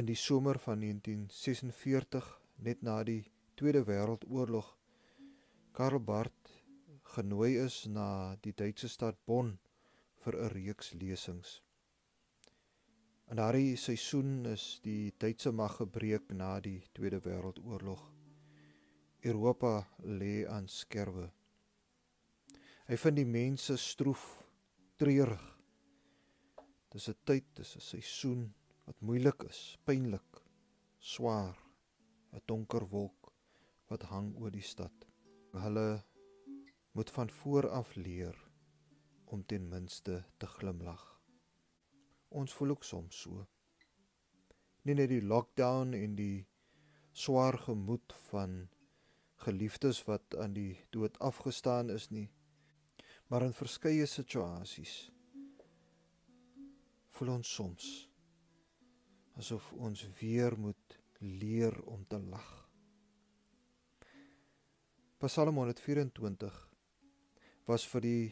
in die somer van 1946 net na die Tweede Wêreldoorlog Karl Barth genooi is na die Duitse stad Bonn vir 'n reeks lesings. In daardie seisoen is die Duitse mag gebreek na die Tweede Wêreldoorlog. Europa lê aan skerwe. Hy vind die mense stroef, treurig. Dis 'n tyd, dis 'n seisoen wat moeilik is, pynlik, swaar, 'n donker wolk wat hang oor die stad. Hulle moet van voor af leer om ten minste te glimlag. Ons voel ook soms so. Nie net die lockdown en die swaar gemoed van geliefdes wat aan die dood afgestaan is nie, maar in verskeie situasies voel ons soms asof ons weer moet leer om te lag. Psalm 124 was vir die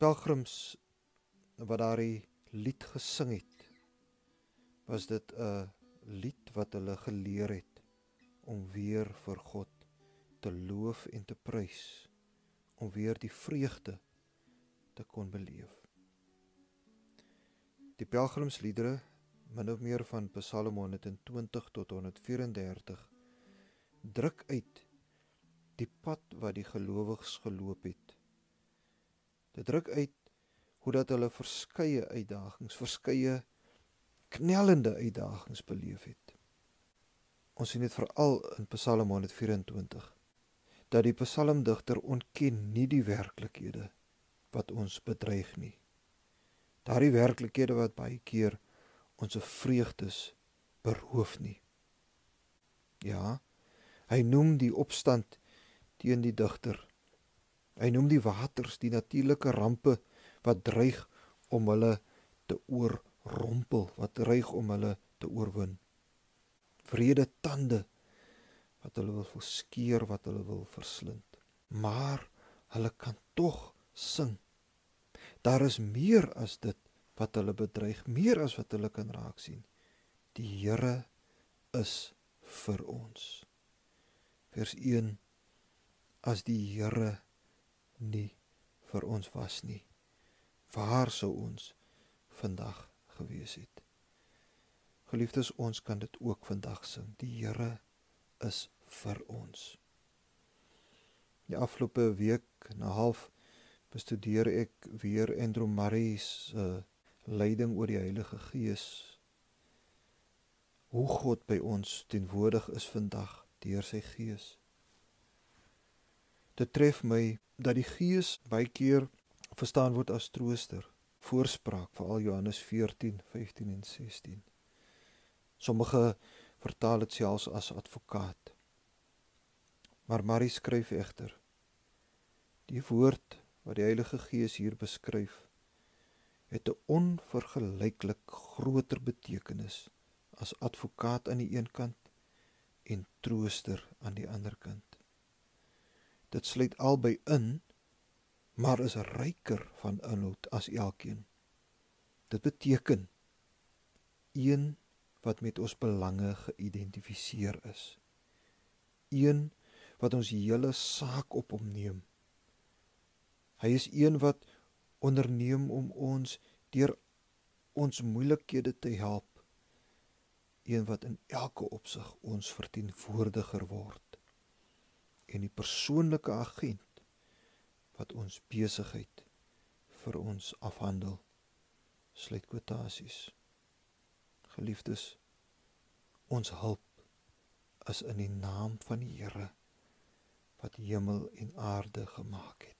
pelgrims wat daardie lied gesing het. Was dit 'n lied wat hulle geleer het om weer vir God te loof en te prys om weer die vreugde te kon beleef. Die pelgrimsliedere min of meer van Psalm 120 tot 134 druk uit die pad wat die gelowiges geloop het. Dit druk uit hoe dat hulle verskeie uitdagings, verskeie knellende uitdagings beleef het. Ons sien dit veral in Psalm 124 dat die psalmdigter ontken nie die werklikhede wat ons bedreig nie. Daardie werklikhede wat baie keer ons vreugdes beroof nie. Ja, hy noem die opstand teen die digter. Hy noem die waters, die natuurlike rampe wat dreig om hulle te oorrompel, wat dreig om hulle te oorwin. Vrede tande wat hulle wil verskeer, wat hulle wil verslind. Maar hulle kan tog sing. Daar is meer as dit wat hulle bedreig, meer as wat hulle kan raak sien. Die Here is vir ons. Vers 1 As die Here nie vir ons was nie, waar sou ons vandag gewees het? Geliefdes, ons kan dit ook vandag sing. Die Here is vir ons. Die afgelope week na half bestudeer ek weer Andrew Murray se uh, leiding oor die Heilige Gees. Hoe God by ons teenwoordig is vandag deur sy Gees. Dit tref my dat die Gees baie keer verstaan word as trooster, voorspraak, veral Johannes 14, 15 en 16. Sommige vertaal dit selfs as advokaat. Maar Marie skryf egter die woord wat die Heilige Gees hier beskryf het 'n onvergelyklik groter betekenis as advokaat aan die een kant en trooster aan die ander kant. Dit sluit albei in, maar is ryker van inhoud as elkeen. Dit beteken een wat met ons belange geïdentifiseer is. Een wat ons hele saak op hom neem. Hy is een wat onderneem om ons deur ons moeilikhede te help. Een wat in elke opsig ons verteenwoordiger word. En die persoonlike agent wat ons besigheid vir ons afhandel. Sluit kwotasies. Geliefdes, ons hulp is in die naam van die Here wat hemel en aarde gemaak het.